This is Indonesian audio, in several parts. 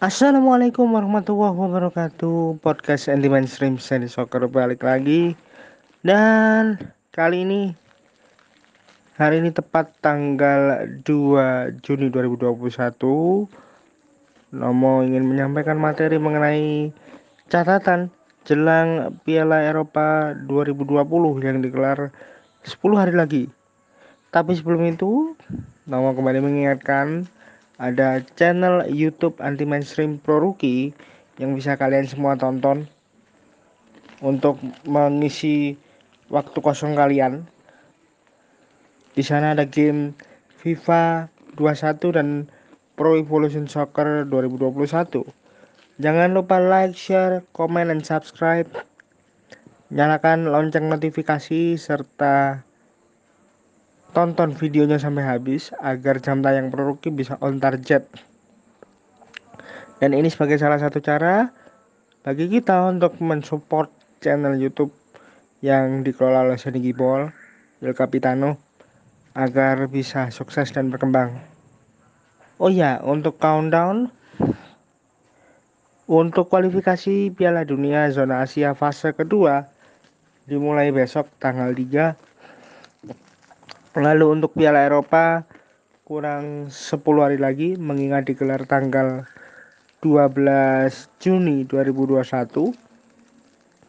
Assalamualaikum warahmatullahi wabarakatuh. Podcast anti mainstream seri soccer balik lagi. Dan kali ini Hari ini tepat tanggal 2 Juni 2021 Nomo ingin menyampaikan materi mengenai catatan jelang Piala Eropa 2020 yang digelar 10 hari lagi. Tapi sebelum itu Nomo kembali mengingatkan ada channel YouTube anti mainstream pro rookie yang bisa kalian semua tonton untuk mengisi waktu kosong kalian. Di sana ada game FIFA 21 dan Pro Evolution Soccer 2021. Jangan lupa like, share, komen, dan subscribe. Nyalakan lonceng notifikasi serta tonton videonya sampai habis agar jam tayang Proruki bisa on target. Dan ini sebagai salah satu cara bagi kita untuk mensupport channel YouTube yang dikelola oleh Sony Gibol, Il Capitano agar bisa sukses dan berkembang. Oh ya, untuk countdown untuk kualifikasi Piala Dunia zona Asia fase kedua dimulai besok tanggal 3 Lalu untuk Piala Eropa kurang 10 hari lagi mengingat digelar tanggal 12 Juni 2021.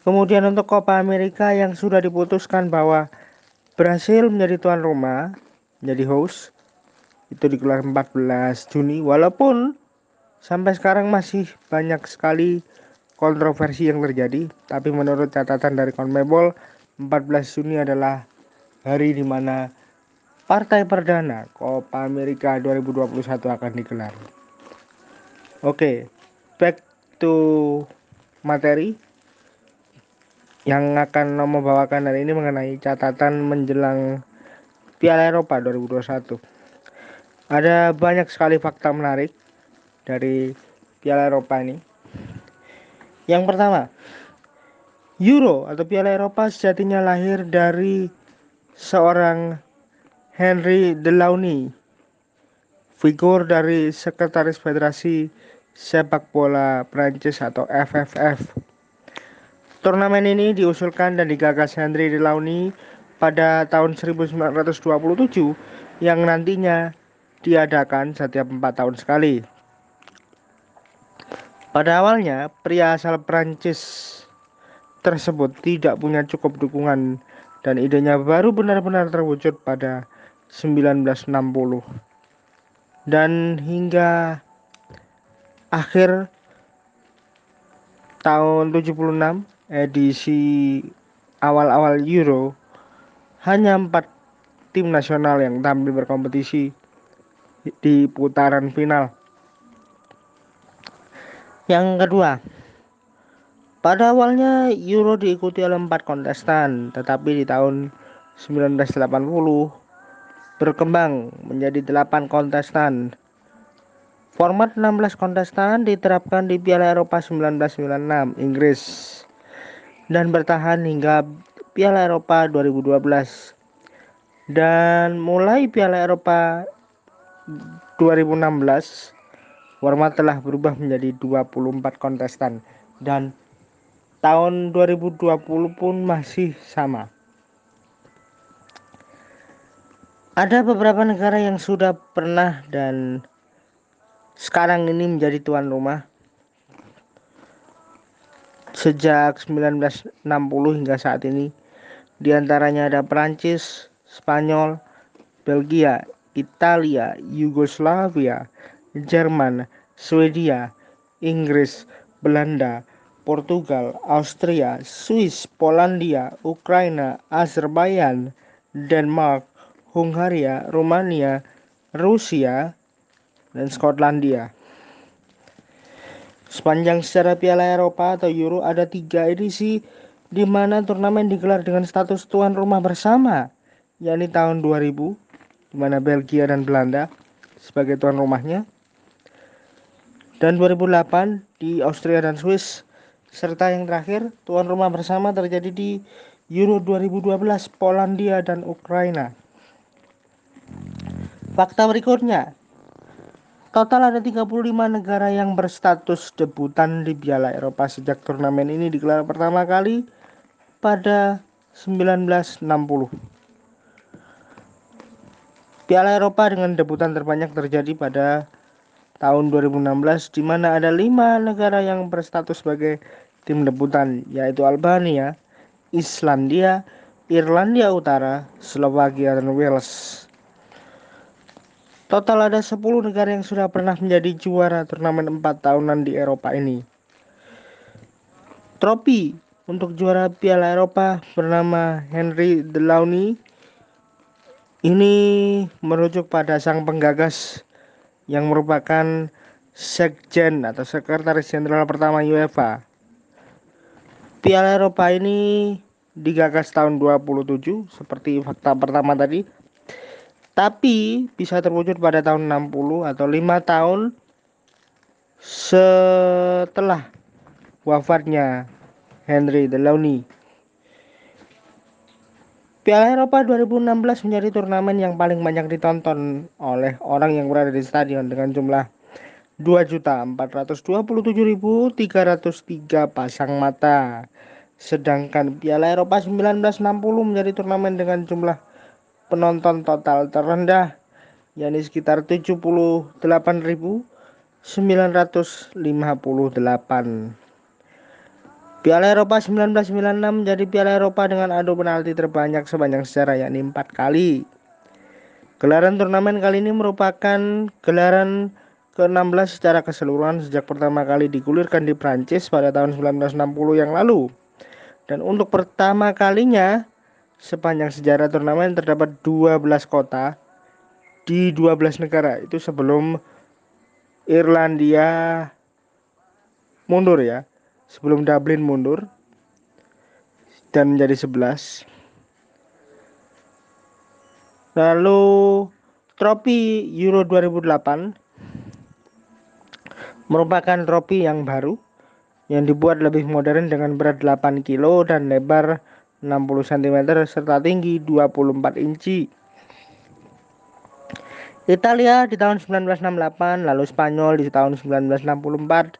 Kemudian untuk Copa America yang sudah diputuskan bahwa Brasil menjadi tuan rumah, menjadi host. Itu digelar 14 Juni walaupun sampai sekarang masih banyak sekali kontroversi yang terjadi, tapi menurut catatan dari CONMEBOL 14 Juni adalah hari di mana partai perdana Copa America 2021 akan digelar. Oke, back to materi yang akan Nomo bawakan hari ini mengenai catatan menjelang Piala Eropa 2021. Ada banyak sekali fakta menarik dari Piala Eropa ini. Yang pertama, Euro atau Piala Eropa sejatinya lahir dari seorang Henry Delaunay, figur dari Sekretaris Federasi Sepak Bola Prancis atau FFF. Turnamen ini diusulkan dan digagas Henry Delaunay pada tahun 1927 yang nantinya diadakan setiap empat tahun sekali. Pada awalnya, pria asal Prancis tersebut tidak punya cukup dukungan dan idenya baru benar-benar terwujud pada 1960 dan hingga akhir tahun 76 edisi awal-awal Euro hanya empat tim nasional yang tampil berkompetisi di putaran final. Yang kedua, pada awalnya Euro diikuti oleh empat kontestan, tetapi di tahun 1980 berkembang menjadi 8 kontestan. Format 16 kontestan diterapkan di Piala Eropa 1996 Inggris dan bertahan hingga Piala Eropa 2012. Dan mulai Piala Eropa 2016 format telah berubah menjadi 24 kontestan dan tahun 2020 pun masih sama. Ada beberapa negara yang sudah pernah dan sekarang ini menjadi tuan rumah sejak 1960 hingga saat ini. Di antaranya ada Prancis, Spanyol, Belgia, Italia, Yugoslavia, Jerman, Swedia, Inggris, Belanda, Portugal, Austria, Swiss, Polandia, Ukraina, Azerbaijan, Denmark, Hungaria, Rumania, Rusia, dan Skotlandia. Sepanjang sejarah Piala Eropa atau Euro ada tiga edisi di mana turnamen digelar dengan status tuan rumah bersama, yakni tahun 2000, di mana Belgia dan Belanda sebagai tuan rumahnya, dan 2008 di Austria dan Swiss, serta yang terakhir tuan rumah bersama terjadi di Euro 2012 Polandia dan Ukraina. Fakta berikutnya, Total ada 35 negara yang berstatus debutan di Piala Eropa sejak turnamen ini digelar pertama kali pada 1960. Piala Eropa dengan debutan terbanyak terjadi pada tahun 2016 di mana ada lima negara yang berstatus sebagai tim debutan yaitu Albania, Islandia, Irlandia Utara, Slovakia, dan Wales. Total ada 10 negara yang sudah pernah menjadi juara turnamen 4 tahunan di Eropa ini. Trofi untuk juara Piala Eropa bernama Henry Delaunay ini merujuk pada sang penggagas yang merupakan sekjen atau sekretaris jenderal pertama UEFA. Piala Eropa ini digagas tahun 27 seperti fakta pertama tadi. Tapi bisa terwujud pada tahun 60 atau lima tahun setelah wafatnya Henry Delaunay. Piala Eropa 2016 menjadi turnamen yang paling banyak ditonton oleh orang yang berada di stadion dengan jumlah 2.427.303 pasang mata. Sedangkan Piala Eropa 1960 menjadi turnamen dengan jumlah penonton total terendah yakni sekitar 78.958. Piala Eropa 1996 menjadi Piala Eropa dengan adu penalti terbanyak sebanyak sejarah yakni 4 kali. Gelaran turnamen kali ini merupakan gelaran ke-16 secara keseluruhan sejak pertama kali digulirkan di Prancis pada tahun 1960 yang lalu. Dan untuk pertama kalinya sepanjang sejarah turnamen terdapat 12 kota di 12 negara. Itu sebelum Irlandia mundur ya sebelum Dublin mundur dan menjadi 11. Lalu trofi Euro 2008 merupakan trofi yang baru yang dibuat lebih modern dengan berat 8 kg dan lebar 60 cm serta tinggi 24 inci. Italia di tahun 1968, lalu Spanyol di tahun 1964,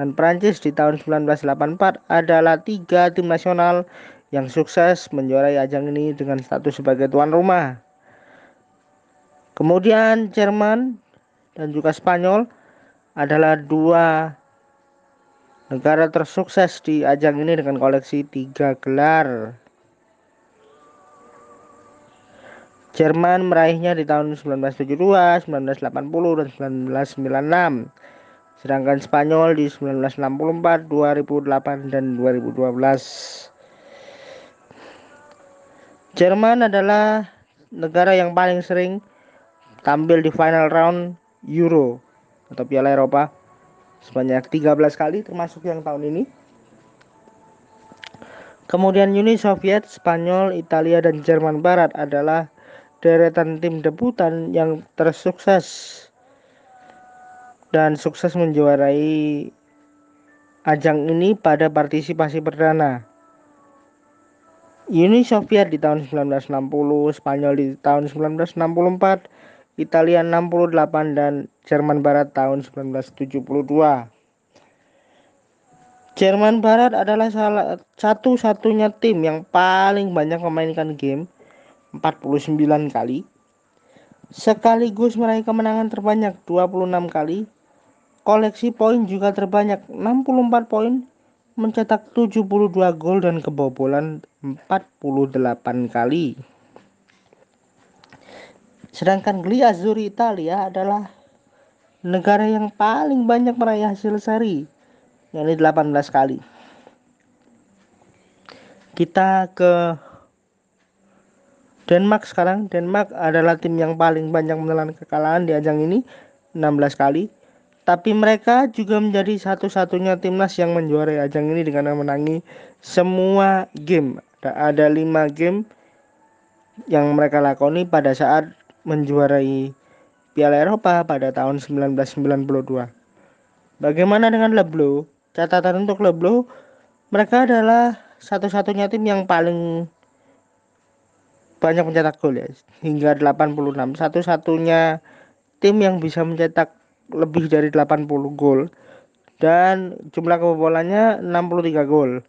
dan Prancis di tahun 1984 adalah tiga tim nasional yang sukses menjuarai ajang ini dengan status sebagai tuan rumah. Kemudian Jerman dan juga Spanyol adalah dua negara tersukses di ajang ini dengan koleksi tiga gelar. Jerman meraihnya di tahun 1972, 1980, dan 1996 sedangkan Spanyol di 1964, 2008 dan 2012. Jerman adalah negara yang paling sering tampil di final round Euro atau Piala Eropa sebanyak 13 kali termasuk yang tahun ini. Kemudian Uni Soviet, Spanyol, Italia dan Jerman Barat adalah deretan tim debutan yang tersukses dan sukses menjuarai ajang ini pada partisipasi perdana. Uni Soviet di tahun 1960, Spanyol di tahun 1964, Italia 68 dan Jerman Barat tahun 1972. Jerman Barat adalah salah satu-satunya tim yang paling banyak memainkan game 49 kali sekaligus meraih kemenangan terbanyak 26 kali Koleksi poin juga terbanyak 64 poin, mencetak 72 gol dan kebobolan 48 kali. Sedangkan Gli Azzurri Italia adalah negara yang paling banyak meraih hasil seri, yakni 18 kali. Kita ke Denmark sekarang. Denmark adalah tim yang paling banyak menelan kekalahan di ajang ini 16 kali tapi mereka juga menjadi satu-satunya timnas yang menjuarai ajang ini dengan memenangi semua game. Ada lima game yang mereka lakoni pada saat menjuarai Piala Eropa pada tahun 1992. Bagaimana dengan Leblo? Catatan untuk Leblo, mereka adalah satu-satunya tim yang paling banyak mencetak gol ya, hingga 86. Satu-satunya tim yang bisa mencetak lebih dari 80 gol dan jumlah kebobolannya 63 gol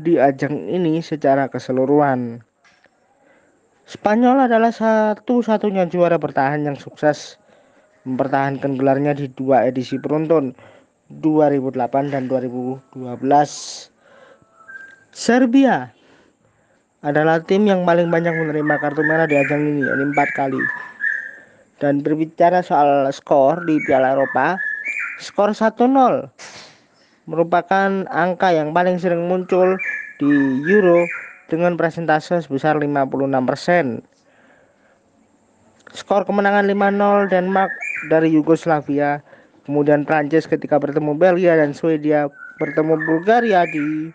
di ajang ini secara keseluruhan. Spanyol adalah satu-satunya juara bertahan yang sukses mempertahankan gelarnya di dua edisi beruntun 2008 dan 2012. Serbia adalah tim yang paling banyak menerima kartu merah di ajang ini, ini empat kali. Dan berbicara soal skor di Piala Eropa, skor 1-0 merupakan angka yang paling sering muncul di Euro dengan presentase sebesar 56%. Skor kemenangan 5-0 Denmark dari Yugoslavia, kemudian Prancis ketika bertemu Belgia dan Swedia bertemu Bulgaria di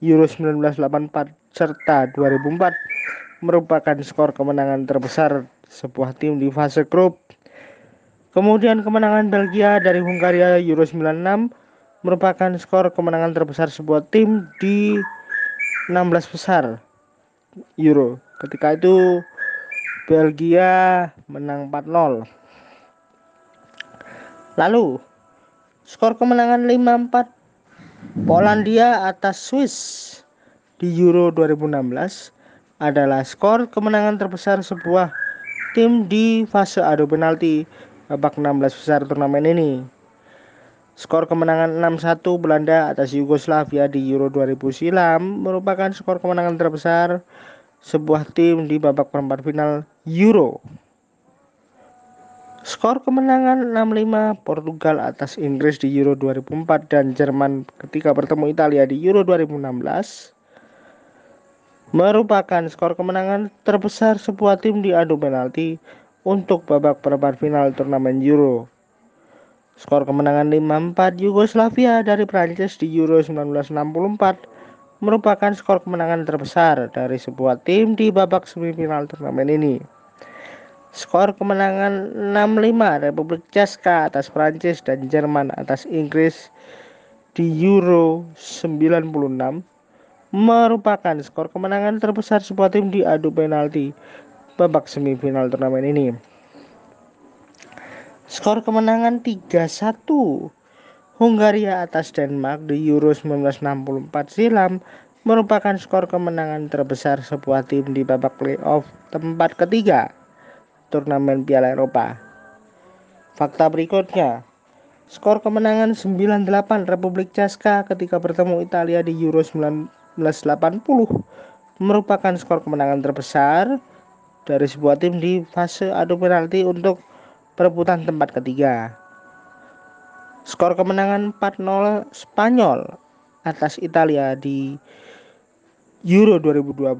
Euro 1984 serta 2004 merupakan skor kemenangan terbesar sebuah tim di fase grup. Kemudian kemenangan Belgia dari Hungaria Euro 96 merupakan skor kemenangan terbesar sebuah tim di 16 besar Euro. Ketika itu Belgia menang 4-0. Lalu skor kemenangan 5-4 Polandia atas Swiss di Euro 2016 adalah skor kemenangan terbesar sebuah tim di fase adu penalti babak 16 besar turnamen ini. Skor kemenangan 6-1 Belanda atas Yugoslavia di Euro 2000 silam merupakan skor kemenangan terbesar sebuah tim di babak perempat final Euro. Skor kemenangan 6-5 Portugal atas Inggris di Euro 2004 dan Jerman ketika bertemu Italia di Euro 2016 merupakan skor kemenangan terbesar sebuah tim di adu penalti untuk babak perempat final turnamen Euro. Skor kemenangan 5-4 Yugoslavia dari Prancis di Euro 1964 merupakan skor kemenangan terbesar dari sebuah tim di babak semifinal turnamen ini. Skor kemenangan 6-5 Republik Ceska atas Prancis dan Jerman atas Inggris di Euro 96 merupakan skor kemenangan terbesar sebuah tim di adu penalti babak semifinal turnamen ini. Skor kemenangan 3-1 Hungaria atas Denmark di Euro 1964 silam merupakan skor kemenangan terbesar sebuah tim di babak playoff tempat ketiga turnamen Piala Eropa. Fakta berikutnya, skor kemenangan 9-8 Republik Ceska ketika bertemu Italia di Euro 9 1980 merupakan skor kemenangan terbesar dari sebuah tim di fase adu penalti untuk perebutan tempat ketiga. Skor kemenangan 4-0 Spanyol atas Italia di Euro 2012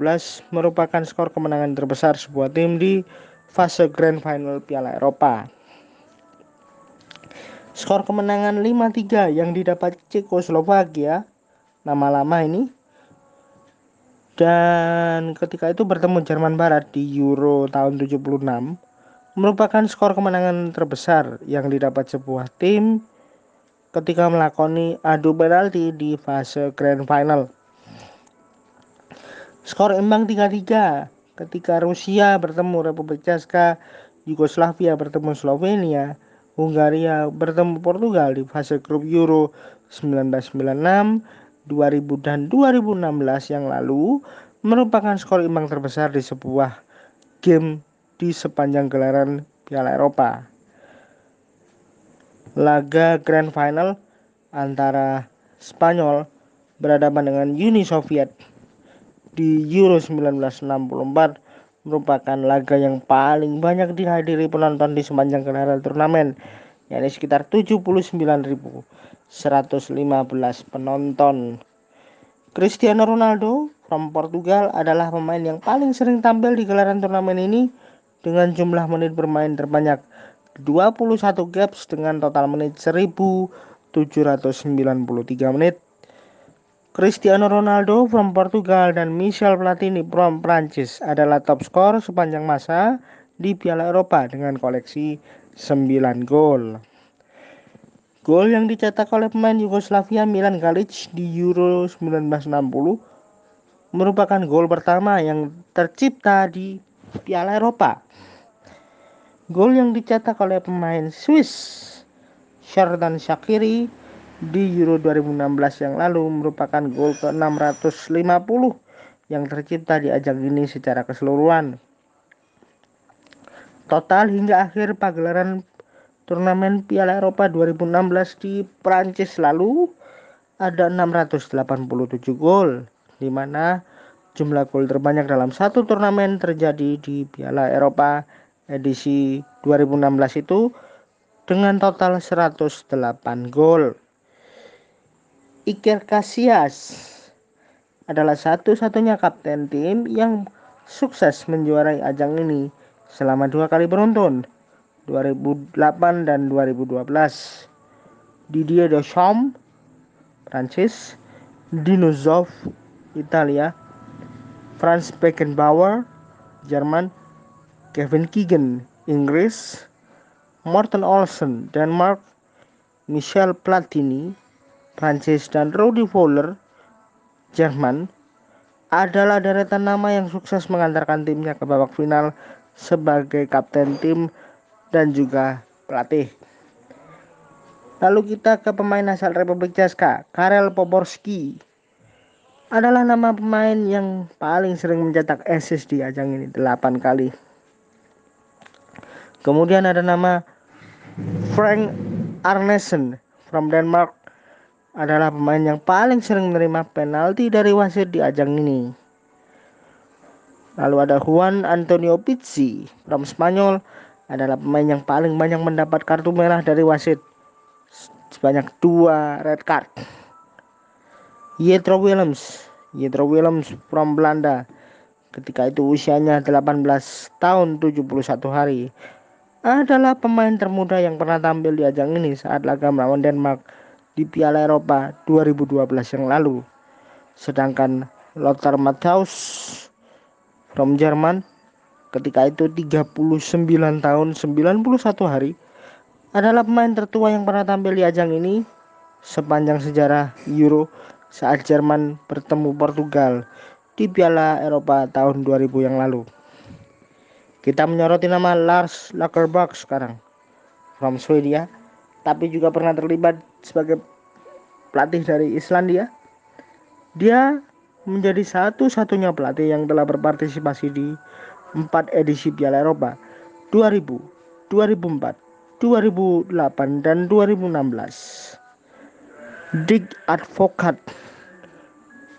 merupakan skor kemenangan terbesar sebuah tim di fase Grand Final Piala Eropa. Skor kemenangan 5-3 yang didapat Cekoslovakia nama lama ini dan ketika itu bertemu Jerman Barat di Euro tahun 76 merupakan skor kemenangan terbesar yang didapat sebuah tim ketika melakoni adu penalti di fase grand final. Skor imbang 3-3 ketika Rusia bertemu Republik Ceska, Yugoslavia bertemu Slovenia, Hungaria bertemu Portugal di fase grup Euro 1996 2000 dan 2016 yang lalu merupakan skor imbang terbesar di sebuah game di sepanjang gelaran Piala Eropa. Laga Grand Final antara Spanyol berhadapan dengan Uni Soviet di Euro 1964 merupakan laga yang paling banyak dihadiri penonton di sepanjang gelaran turnamen yakni sekitar 79.115 penonton. Cristiano Ronaldo from Portugal adalah pemain yang paling sering tampil di gelaran turnamen ini dengan jumlah menit bermain terbanyak 21 gaps dengan total menit 1793 menit. Cristiano Ronaldo from Portugal dan Michel Platini from Prancis adalah top skor sepanjang masa di Piala Eropa dengan koleksi 9 gol. Gol yang dicetak oleh pemain Yugoslavia Milan Galic di Euro 1960 merupakan gol pertama yang tercipta di Piala Eropa. Gol yang dicetak oleh pemain Swiss Sherdan Shakiri di Euro 2016 yang lalu merupakan gol ke-650 yang tercipta di ajang ini secara keseluruhan. Total hingga akhir pagelaran turnamen Piala Eropa 2016 di Prancis lalu ada 687 gol di mana jumlah gol terbanyak dalam satu turnamen terjadi di Piala Eropa edisi 2016 itu dengan total 108 gol. Iker Casillas adalah satu-satunya kapten tim yang sukses menjuarai ajang ini selama dua kali beruntun 2008 dan 2012 Didier Deschamps Prancis Dino Zoff Italia Franz Beckenbauer Jerman Kevin Keegan Inggris Morten Olsen Denmark Michel Platini Prancis dan Rudi Fowler, Jerman, adalah deretan nama yang sukses mengantarkan timnya ke babak final sebagai kapten tim dan juga pelatih. Lalu kita ke pemain asal Republik Ceska, Karel Poborski. Adalah nama pemain yang paling sering mencetak assist di ajang ini 8 kali. Kemudian ada nama Frank Arnesen from Denmark adalah pemain yang paling sering menerima penalti dari wasit di ajang ini. Lalu ada Juan Antonio Pizzi from Spanyol adalah pemain yang paling banyak mendapat kartu merah dari wasit sebanyak dua red card. Yetro Willems, Yetro Willems from Belanda. Ketika itu usianya 18 tahun 71 hari. Adalah pemain termuda yang pernah tampil di ajang ini saat laga melawan Denmark di Piala Eropa 2012 yang lalu. Sedangkan Lothar Matthäus from Jerman ketika itu 39 tahun 91 hari adalah pemain tertua yang pernah tampil di ajang ini sepanjang sejarah Euro saat Jerman bertemu Portugal di Piala Eropa tahun 2000 yang lalu. Kita menyoroti nama Lars Lagerbäck sekarang from Swedia tapi juga pernah terlibat sebagai pelatih dari Islandia. Dia menjadi satu-satunya pelatih yang telah berpartisipasi di empat edisi Piala Eropa 2000, 2004, 2008, dan 2016. Dick Advokat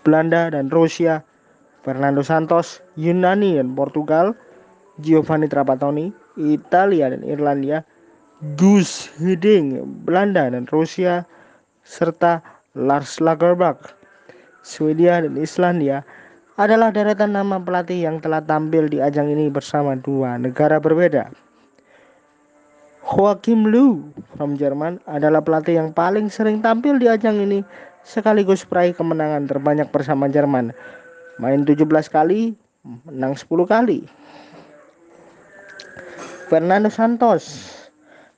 Belanda dan Rusia, Fernando Santos, Yunani dan Portugal, Giovanni Trapattoni, Italia dan Irlandia, Gus Hiddink, Belanda dan Rusia, serta Lars Lagerbäck, Swedia dan Islandia adalah deretan nama pelatih yang telah tampil di ajang ini bersama dua negara berbeda. Joachim Löw from Jerman adalah pelatih yang paling sering tampil di ajang ini sekaligus peraih kemenangan terbanyak bersama Jerman. Main 17 kali, menang 10 kali. Fernando Santos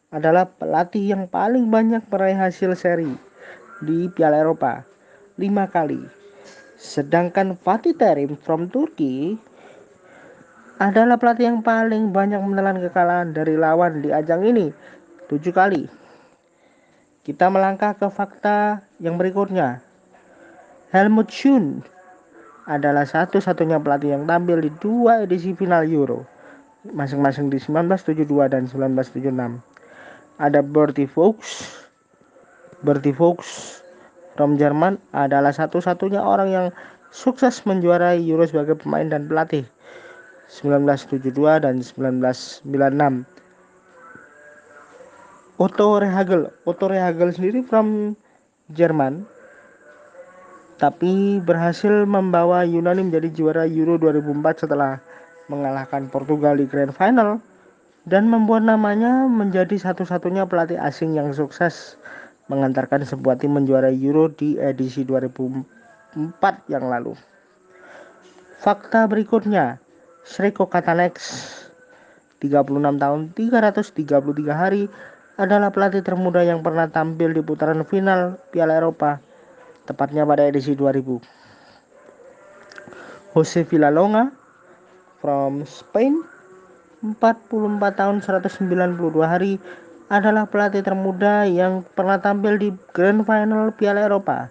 adalah pelatih yang paling banyak meraih hasil seri di Piala Eropa lima kali. Sedangkan Fatih Terim from Turki adalah pelatih yang paling banyak menelan kekalahan dari lawan di ajang ini tujuh kali. Kita melangkah ke fakta yang berikutnya. Helmut Schön adalah satu-satunya pelatih yang tampil di dua edisi final Euro, masing-masing di 1972 dan 1976 ada Bertie Fuchs. Bertie Fuchs from Jerman adalah satu-satunya orang yang sukses menjuarai Euro sebagai pemain dan pelatih 1972 dan 1996. Otto Rehagel, Otto Rehagel sendiri from Jerman tapi berhasil membawa Yunani menjadi juara Euro 2004 setelah mengalahkan Portugal di Grand Final dan membuat namanya menjadi satu-satunya pelatih asing yang sukses mengantarkan sebuah tim menjuarai Euro di edisi 2004 yang lalu. Fakta berikutnya, Sreko Katanex 36 tahun 333 hari adalah pelatih termuda yang pernah tampil di putaran final Piala Eropa tepatnya pada edisi 2000. Jose Villalonga from Spain 44 tahun 192 hari adalah pelatih termuda yang pernah tampil di Grand Final Piala Eropa.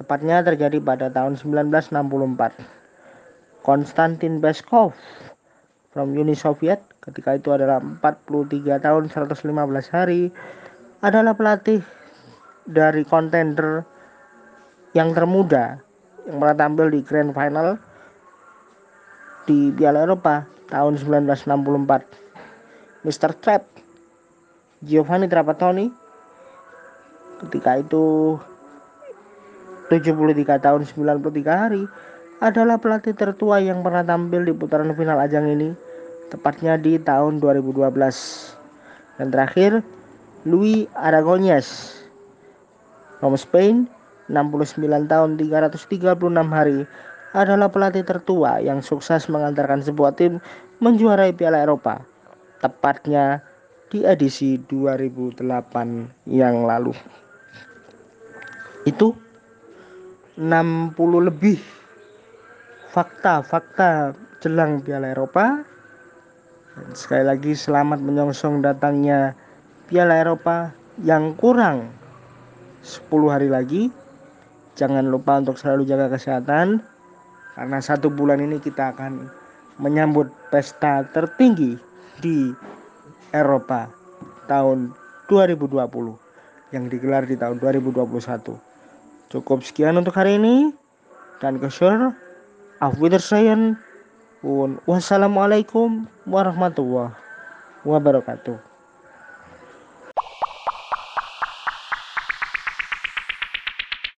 Tepatnya terjadi pada tahun 1964. Konstantin Beskov from Uni Soviet ketika itu adalah 43 tahun 115 hari adalah pelatih dari kontender yang termuda yang pernah tampil di Grand Final di Piala Eropa tahun 1964. Mr. Trap Giovanni Trapattoni ketika itu 73 tahun 93 hari adalah pelatih tertua yang pernah tampil di putaran final ajang ini tepatnya di tahun 2012 dan terakhir Louis Aragonés from Spain 69 tahun 336 hari adalah pelatih tertua yang sukses mengantarkan sebuah tim menjuarai Piala Eropa, tepatnya di edisi 2008 yang lalu. Itu 60 lebih fakta-fakta jelang Piala Eropa. Dan sekali lagi selamat menyongsong datangnya Piala Eropa yang kurang 10 hari lagi. Jangan lupa untuk selalu jaga kesehatan karena satu bulan ini kita akan menyambut pesta tertinggi di Eropa tahun 2020 yang digelar di tahun 2021. Cukup sekian untuk hari ini dan kesyur auf Wiedersehen wassalamualaikum warahmatullahi wabarakatuh.